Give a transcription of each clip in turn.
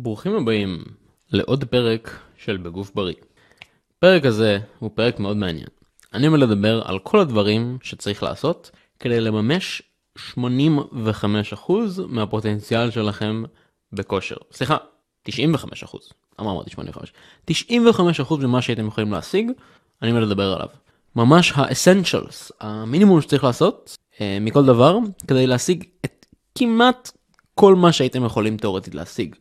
ברוכים הבאים לעוד פרק של בגוף בריא. הפרק הזה הוא פרק מאוד מעניין. אני עומד לדבר על כל הדברים שצריך לעשות כדי לממש 85% מהפוטנציאל שלכם בכושר. סליחה, 95%. למה אמרתי 85? 95% ממה שהייתם יכולים להשיג, אני עומד לדבר עליו. ממש ה-essentials, המינימום שצריך לעשות אה, מכל דבר כדי להשיג את כמעט כל מה שהייתם יכולים תאורטית להשיג.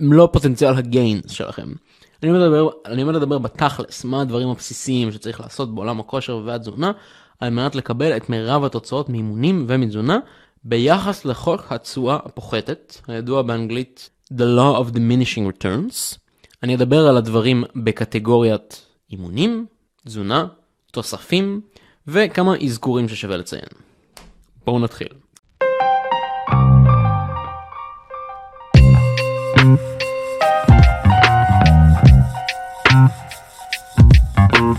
מלוא פוטנציאל הגיינס שלכם. אני מדבר, אני מדבר בתכלס, מה הדברים הבסיסיים שצריך לעשות בעולם הכושר והתזונה, על מנת לקבל את מירב התוצאות מאימונים ומתזונה, ביחס לחוק התשואה הפוחתת, הידוע באנגלית The Law of Diminishing Returns. אני אדבר על הדברים בקטגוריית אימונים, תזונה, תוספים, וכמה אזכורים ששווה לציין. בואו נתחיל. אז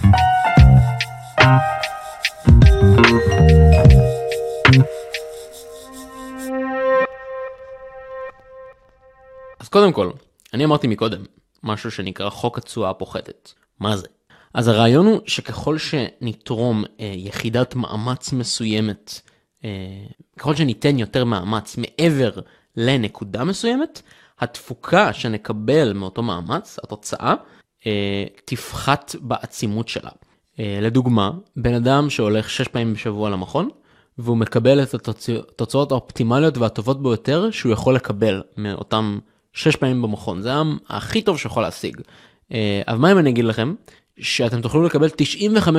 קודם כל, אני אמרתי מקודם, משהו שנקרא חוק התשואה הפוחתת. מה זה? אז הרעיון הוא שככל שנתרום אה, יחידת מאמץ מסוימת, אה, ככל שניתן יותר מאמץ מעבר לנקודה מסוימת, התפוקה שנקבל מאותו מאמץ, התוצאה, אה, תפחת בעצימות שלה. אה, לדוגמה, בן אדם שהולך 6 פעמים בשבוע למכון, והוא מקבל את התוצאות האופטימליות והטובות ביותר שהוא יכול לקבל מאותם 6 פעמים במכון. זה הכי טוב שיכול להשיג. אה, אבל מה אם אני אגיד לכם? שאתם תוכלו לקבל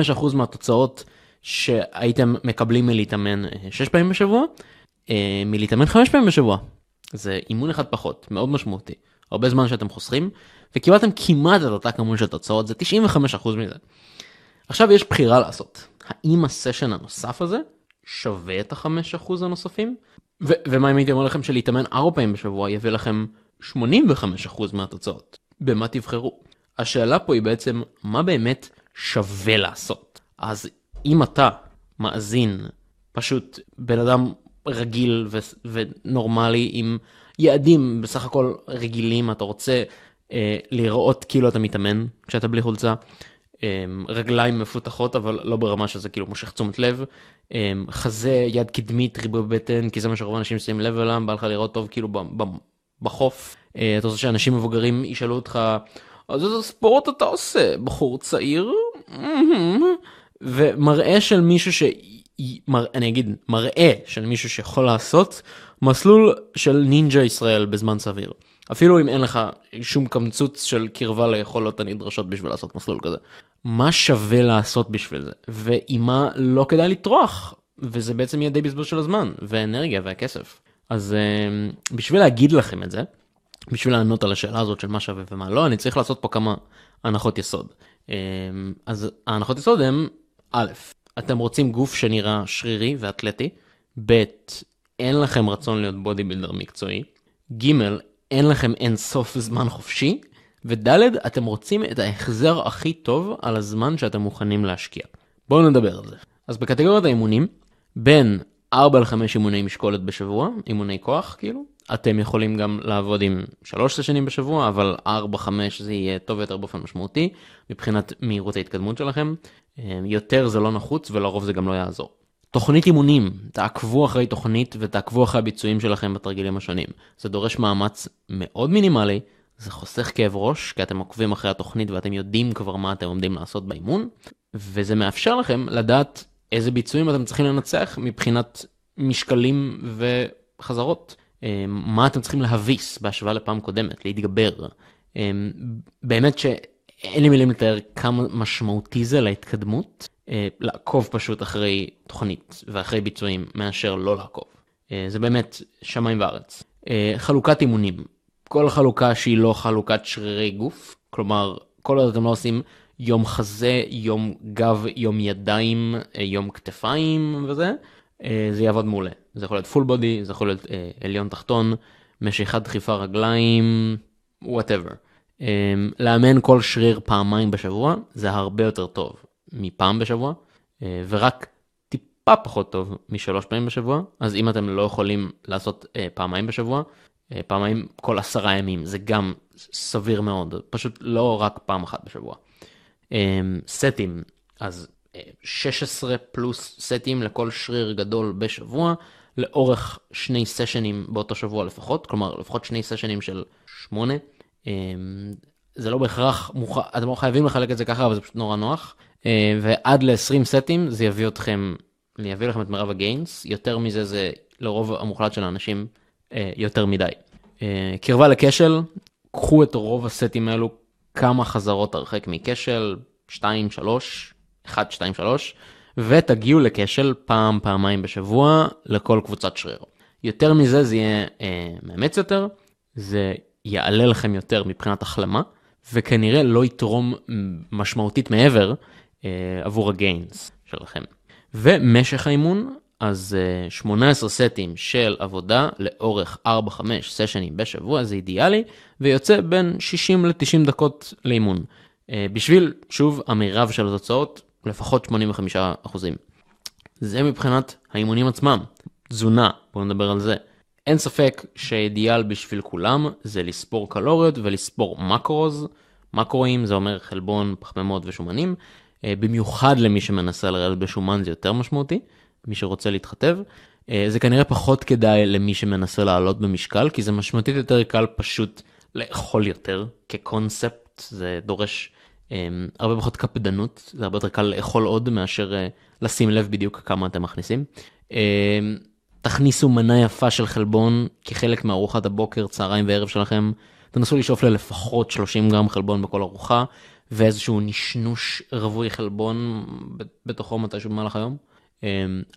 95% מהתוצאות שהייתם מקבלים מלהתאמן 6 פעמים בשבוע, מלהתאמן 5 פעמים בשבוע. זה אימון אחד פחות, מאוד משמעותי. הרבה זמן שאתם חוסכים, וקיבלתם כמעט את אותה כמות של תוצאות, זה 95% מזה. עכשיו יש בחירה לעשות. האם הסשן הנוסף הזה שווה את ה-5% הנוספים? ו- ומה אם הייתי אומר לכם שלהתאמן 4 פעמים בשבוע יביא לכם 85% מהתוצאות? במה תבחרו? השאלה פה היא בעצם, מה באמת שווה לעשות? אז אם אתה מאזין, פשוט בן אדם רגיל ו- ונורמלי עם יעדים בסך הכל רגילים, אתה רוצה אה, לראות כאילו אתה מתאמן כשאתה בלי חולצה, אה, רגליים מפותחות אבל לא ברמה שזה כאילו מושך תשומת לב, אה, חזה, יד קדמית, ריבוי בטן, כי זה מה שרוב האנשים שמים לב אליהם, בא לך לראות טוב כאילו בחוף, אה, אתה רוצה שאנשים מבוגרים ישאלו אותך, אז איזה ספורט אתה עושה, בחור צעיר? ומראה של מישהו ש... אני אגיד, מראה של מישהו שיכול לעשות מסלול של נינג'ה ישראל בזמן סביר. אפילו אם אין לך שום קמצוץ של קרבה ליכולות הנדרשות בשביל לעשות מסלול כזה. מה שווה לעשות בשביל זה, ועם מה לא כדאי לטרוח, וזה בעצם יהיה די בזבוז של הזמן, והאנרגיה והכסף. אז uh, בשביל להגיד לכם את זה, בשביל לענות על השאלה הזאת של מה שווה ומה לא, אני צריך לעשות פה כמה הנחות יסוד. Uh, אז ההנחות יסוד הן, א', אתם רוצים גוף שנראה שרירי ואתלטי, ב', אין לכם רצון להיות בודי בילדר מקצועי, ג', אין לכם אין סוף זמן חופשי, וד', אתם רוצים את ההחזר הכי טוב על הזמן שאתם מוכנים להשקיע. בואו נדבר על זה. אז בקטגוריית האימונים, בין 4 ל-5 אימוני משקולת בשבוע, אימוני כוח כאילו, אתם יכולים גם לעבוד עם 3 סשנים בשבוע, אבל 4-5 זה יהיה טוב יותר באופן משמעותי, מבחינת מהירות ההתקדמות שלכם. יותר זה לא נחוץ ולרוב זה גם לא יעזור. תוכנית אימונים, תעקבו אחרי תוכנית ותעקבו אחרי הביצועים שלכם בתרגילים השונים. זה דורש מאמץ מאוד מינימלי, זה חוסך כאב ראש, כי אתם עוקבים אחרי התוכנית ואתם יודעים כבר מה אתם עומדים לעשות באימון, וזה מאפשר לכם לדעת איזה ביצועים אתם צריכים לנצח מבחינת משקלים וחזרות. מה אתם צריכים להביס בהשוואה לפעם קודמת, להתגבר. באמת שאין לי מילים לתאר כמה משמעותי זה להתקדמות. אה, לעקוב פשוט אחרי תוכנית ואחרי ביצועים מאשר לא לעקוב. אה, זה באמת שמיים וארץ. אה, חלוקת אימונים, כל חלוקה שהיא לא חלוקת שרירי גוף, כלומר כל עוד אתם לא עושים יום חזה, יום גב, יום ידיים, יום כתפיים וזה, זה יעבוד מעולה. זה יכול להיות full body, זה יכול להיות עליון תחתון, משיכת דחיפה רגליים, whatever. לאמן כל שריר פעמיים בשבוע זה הרבה יותר טוב. מפעם בשבוע, אה, ורק טיפה פחות טוב משלוש פעמים בשבוע, אז אם אתם לא יכולים לעשות אה, פעמיים בשבוע, אה, פעמיים כל עשרה ימים, זה גם סביר מאוד, פשוט לא רק פעם אחת בשבוע. אה, סטים, אז 16 פלוס סטים לכל שריר גדול בשבוע, לאורך שני סשנים באותו שבוע לפחות, כלומר לפחות שני סשנים של שמונה. זה לא בהכרח, מוכ... אתם לא חייבים לחלק את זה ככה, אבל זה פשוט נורא נוח. ועד ל-20 סטים זה יביא אתכם, יביא לכם את מרב הגיינס, יותר מזה זה לרוב המוחלט של האנשים יותר מדי. קרבה לכשל, קחו את רוב הסטים האלו כמה חזרות הרחק מכשל, 2, 3, 1, 2, 3, ותגיעו לכשל פעם, פעמיים בשבוע לכל קבוצת שריר. יותר מזה זה יהיה אה, מאמץ יותר, זה יעלה לכם יותר מבחינת החלמה, וכנראה לא יתרום משמעותית מעבר אה, עבור הגיינס שלכם. ומשך האימון, אז 18 אה, סטים של עבודה לאורך 4-5 סשנים בשבוע זה אידיאלי, ויוצא בין 60 ל-90 דקות לאימון. אה, בשביל, שוב, המרב של התוצאות, לפחות 85 אחוזים. זה מבחינת האימונים עצמם. תזונה, בואו נדבר על זה. אין ספק שהאידיאל בשביל כולם זה לספור קלוריות ולספור מקרוז. מקרואים זה אומר חלבון, פחמימות ושומנים. אה, במיוחד למי שמנסה לרדת בשומן זה יותר משמעותי. מי שרוצה להתחתב. אה, זה כנראה פחות כדאי למי שמנסה לעלות במשקל, כי זה משמעותית יותר קל פשוט לאכול יותר כקונספט, זה דורש um, הרבה פחות קפדנות, זה הרבה יותר קל לאכול עוד מאשר uh, לשים לב בדיוק כמה אתם מכניסים. Um, תכניסו מנה יפה של חלבון כחלק מארוחת הבוקר, צהריים וערב שלכם. תנסו לשאוף ללפחות 30 גרם חלבון בכל ארוחה, ואיזשהו נשנוש רווי חלבון בתוכו מתישהו במהלך היום. אמ,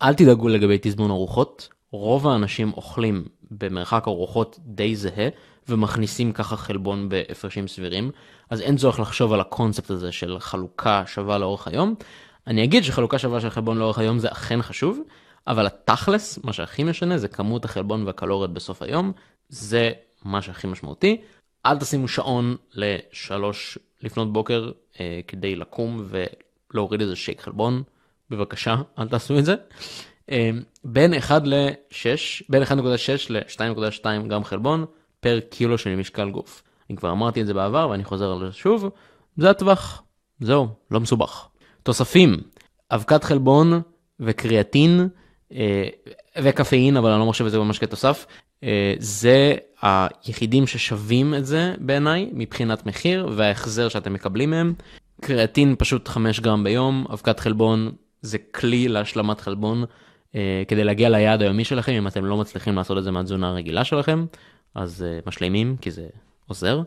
אל תדאגו לגבי תזמון ארוחות, רוב האנשים אוכלים במרחק ארוחות די זהה ומכניסים ככה חלבון בהפרשים סבירים, אז אין צורך לחשוב על הקונספט הזה של חלוקה שווה לאורך היום. אני אגיד שחלוקה שווה של חלבון לאורך היום זה אכן חשוב, אבל התכלס, מה שהכי משנה זה כמות החלבון והקלוריות בסוף היום, זה מה שהכי משמעותי. אל תשימו שעון לשלוש לפנות בוקר אה, כדי לקום ולהוריד איזה שייק חלבון. בבקשה, אל תעשו את זה. אמ, בין 1 ל-6, בין 1.6 ל-2.2 גרם חלבון פר קילו של משקל גוף. אני כבר אמרתי את זה בעבר ואני חוזר על זה שוב, זה הטווח, זהו, לא מסובך. תוספים, אבקת חלבון וקריאטין אה, וקפאין, אבל אני לא מחשב את זה ממש כתוסף, אה, זה היחידים ששווים את זה בעיניי מבחינת מחיר וההחזר שאתם מקבלים מהם. קריאטין פשוט 5 גרם ביום, אבקת חלבון זה כלי להשלמת חלבון אה, כדי להגיע ליעד היומי שלכם, אם אתם לא מצליחים לעשות את זה מהתזונה הרגילה שלכם, אז אה, משלימים כי זה עוזר.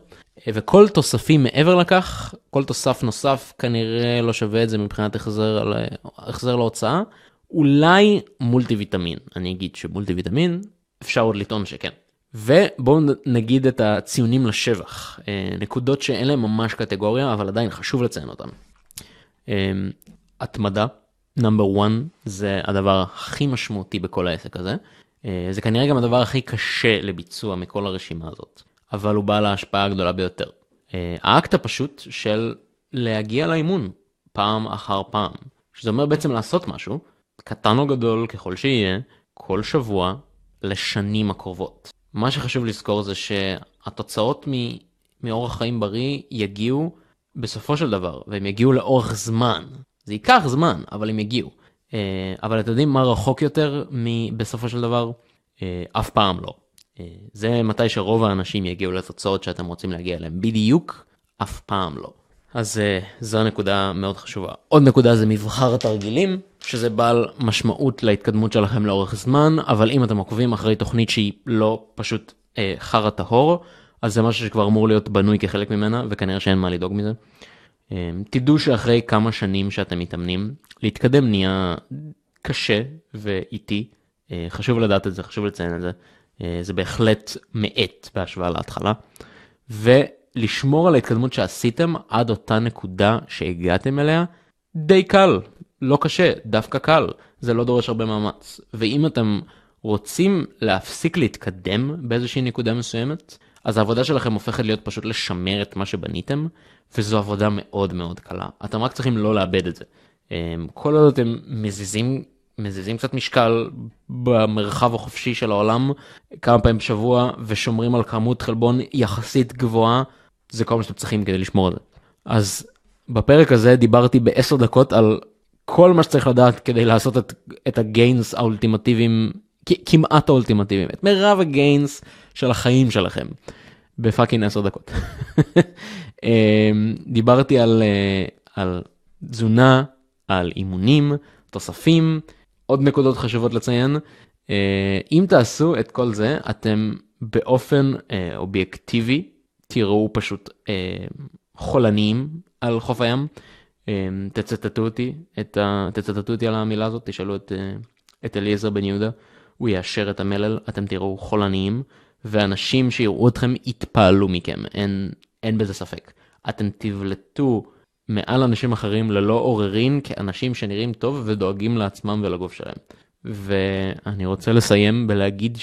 אה, וכל תוספים מעבר לכך, כל תוסף נוסף כנראה לא שווה את זה מבחינת החזר, החזר להוצאה. אולי מולטי ויטמין, אני אגיד שמולטי ויטמין, אפשר עוד לטעון שכן. ובואו נגיד את הציונים לשבח, אה, נקודות שאין להם ממש קטגוריה, אבל עדיין חשוב לציין אותן. אה, התמדה, נאמבר 1 זה הדבר הכי משמעותי בכל העסק הזה. אה, זה כנראה גם הדבר הכי קשה לביצוע מכל הרשימה הזאת, אבל הוא בעל ההשפעה הגדולה ביותר. האקט הפשוט של להגיע לאימון פעם אחר פעם, שזה אומר בעצם לעשות משהו, קטן או גדול ככל שיהיה, כל שבוע לשנים הקרובות. מה שחשוב לזכור זה שהתוצאות מאורח חיים בריא יגיעו בסופו של דבר, והם יגיעו לאורך זמן. זה ייקח זמן, אבל הם יגיעו. אה, אבל אתם יודעים מה רחוק יותר בסופו של דבר? אה, אף פעם לא. אה, זה מתי שרוב האנשים יגיעו לתוצאות שאתם רוצים להגיע אליהם. בדיוק, אף פעם לא. אז זו נקודה מאוד חשובה. עוד נקודה זה מבחר התרגילים, שזה בעל משמעות להתקדמות שלכם לאורך זמן, אבל אם אתם עוקבים אחרי תוכנית שהיא לא פשוט אה, חרא טהור, אז זה משהו שכבר אמור להיות בנוי כחלק ממנה, וכנראה שאין מה לדאוג מזה. אמ, תדעו שאחרי כמה שנים שאתם מתאמנים, להתקדם נהיה קשה ואיטי. אה, חשוב לדעת את זה, חשוב לציין את זה. אה, זה בהחלט מאט בהשוואה להתחלה. ולשמור על ההתקדמות שעשיתם עד אותה נקודה שהגעתם אליה, די קל, לא קשה, דווקא קל. זה לא דורש הרבה מאמץ. ואם אתם רוצים להפסיק להתקדם באיזושהי נקודה מסוימת, אז העבודה שלכם הופכת להיות פשוט לשמר את מה שבניתם, וזו עבודה מאוד מאוד קלה. אתם רק צריכים לא לאבד את זה. אמ, כל עוד אתם מזיזים מזיזים קצת משקל במרחב החופשי של העולם כמה פעמים בשבוע ושומרים על כמות חלבון יחסית גבוהה, זה כל מה שאתם צריכים כדי לשמור על זה. אז בפרק הזה דיברתי בעשר דקות על כל מה שצריך לדעת כדי לעשות את, את הגיינס האולטימטיביים, כמעט האולטימטיביים, את מרב הגיינס של החיים שלכם, בפאקינג עשר דקות. אמ, דיברתי על, אה, על תזונה, על אימונים, תוספים, עוד נקודות חשובות לציין. אה, אם תעשו את כל זה, אתם באופן אה, אובייקטיבי תראו פשוט חולניים על חוף הים. תצטטו אותי, את ה... תצטטו אותי על המילה הזאת, תשאלו את, את אליעזר בן יהודה, הוא יאשר את המלל, אתם תראו חולניים, ואנשים שיראו אתכם יתפעלו מכם, אין, אין בזה ספק. אתם תבלטו מעל אנשים אחרים ללא עוררין כאנשים שנראים טוב ודואגים לעצמם ולגוף שלהם. ואני רוצה לסיים בלהגיד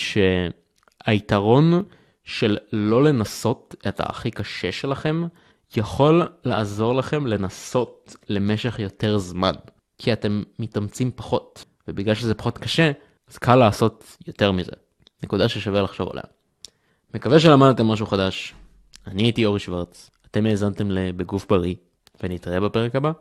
שהיתרון של לא לנסות את הכי קשה שלכם יכול לעזור לכם לנסות למשך יותר זמן, כי אתם מתאמצים פחות, ובגלל שזה פחות קשה, אז קל לעשות יותר מזה. נקודה ששווה לחשוב עליה. מקווה שלמדתם משהו חדש. אני הייתי אורי שוורץ, אתם האזנתם לבגוף בריא, ונתראה בפרק הבא.